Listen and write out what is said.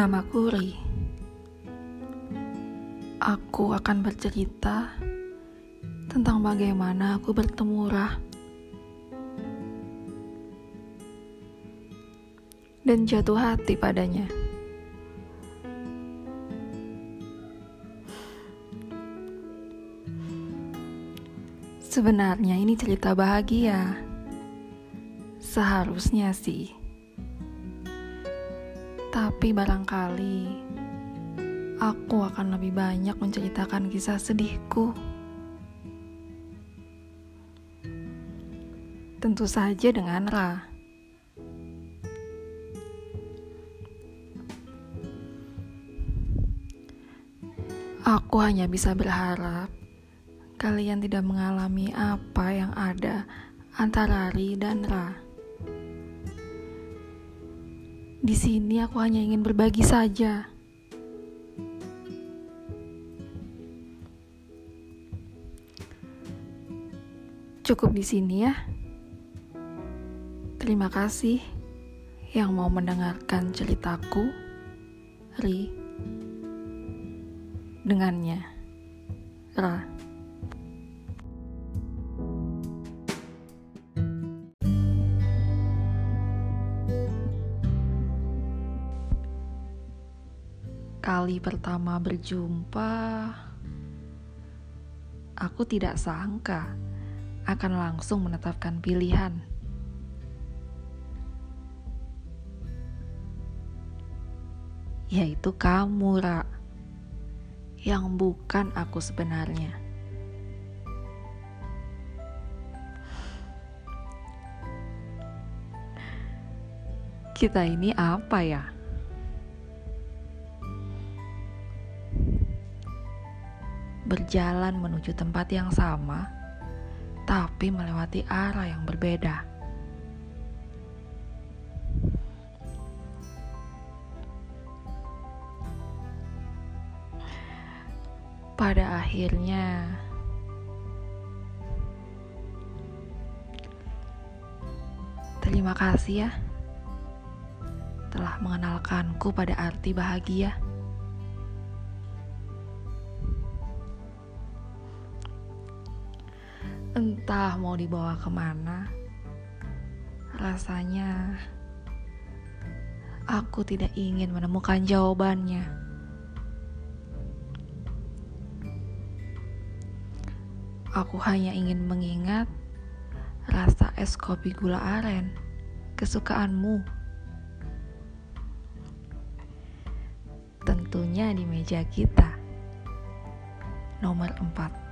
Namaku Ri. Aku akan bercerita tentang bagaimana aku bertemu Rah dan jatuh hati padanya. Sebenarnya ini cerita bahagia. Seharusnya sih. Tapi barangkali aku akan lebih banyak menceritakan kisah sedihku. Tentu saja dengan Ra. Aku hanya bisa berharap kalian tidak mengalami apa yang ada antara Ri dan Ra. Di sini aku hanya ingin berbagi saja. Cukup di sini ya. Terima kasih yang mau mendengarkan ceritaku, Ri. Dengannya, Ra. Kali pertama berjumpa, aku tidak sangka akan langsung menetapkan pilihan. Yaitu kamu, Ra. Yang bukan aku sebenarnya. Kita ini apa ya? Berjalan menuju tempat yang sama, tapi melewati arah yang berbeda. Pada akhirnya, terima kasih ya telah mengenalkanku pada arti bahagia. Entah mau dibawa ke mana, rasanya aku tidak ingin menemukan jawabannya. Aku hanya ingin mengingat rasa es kopi gula aren kesukaanmu. Tentunya di meja kita nomor 4.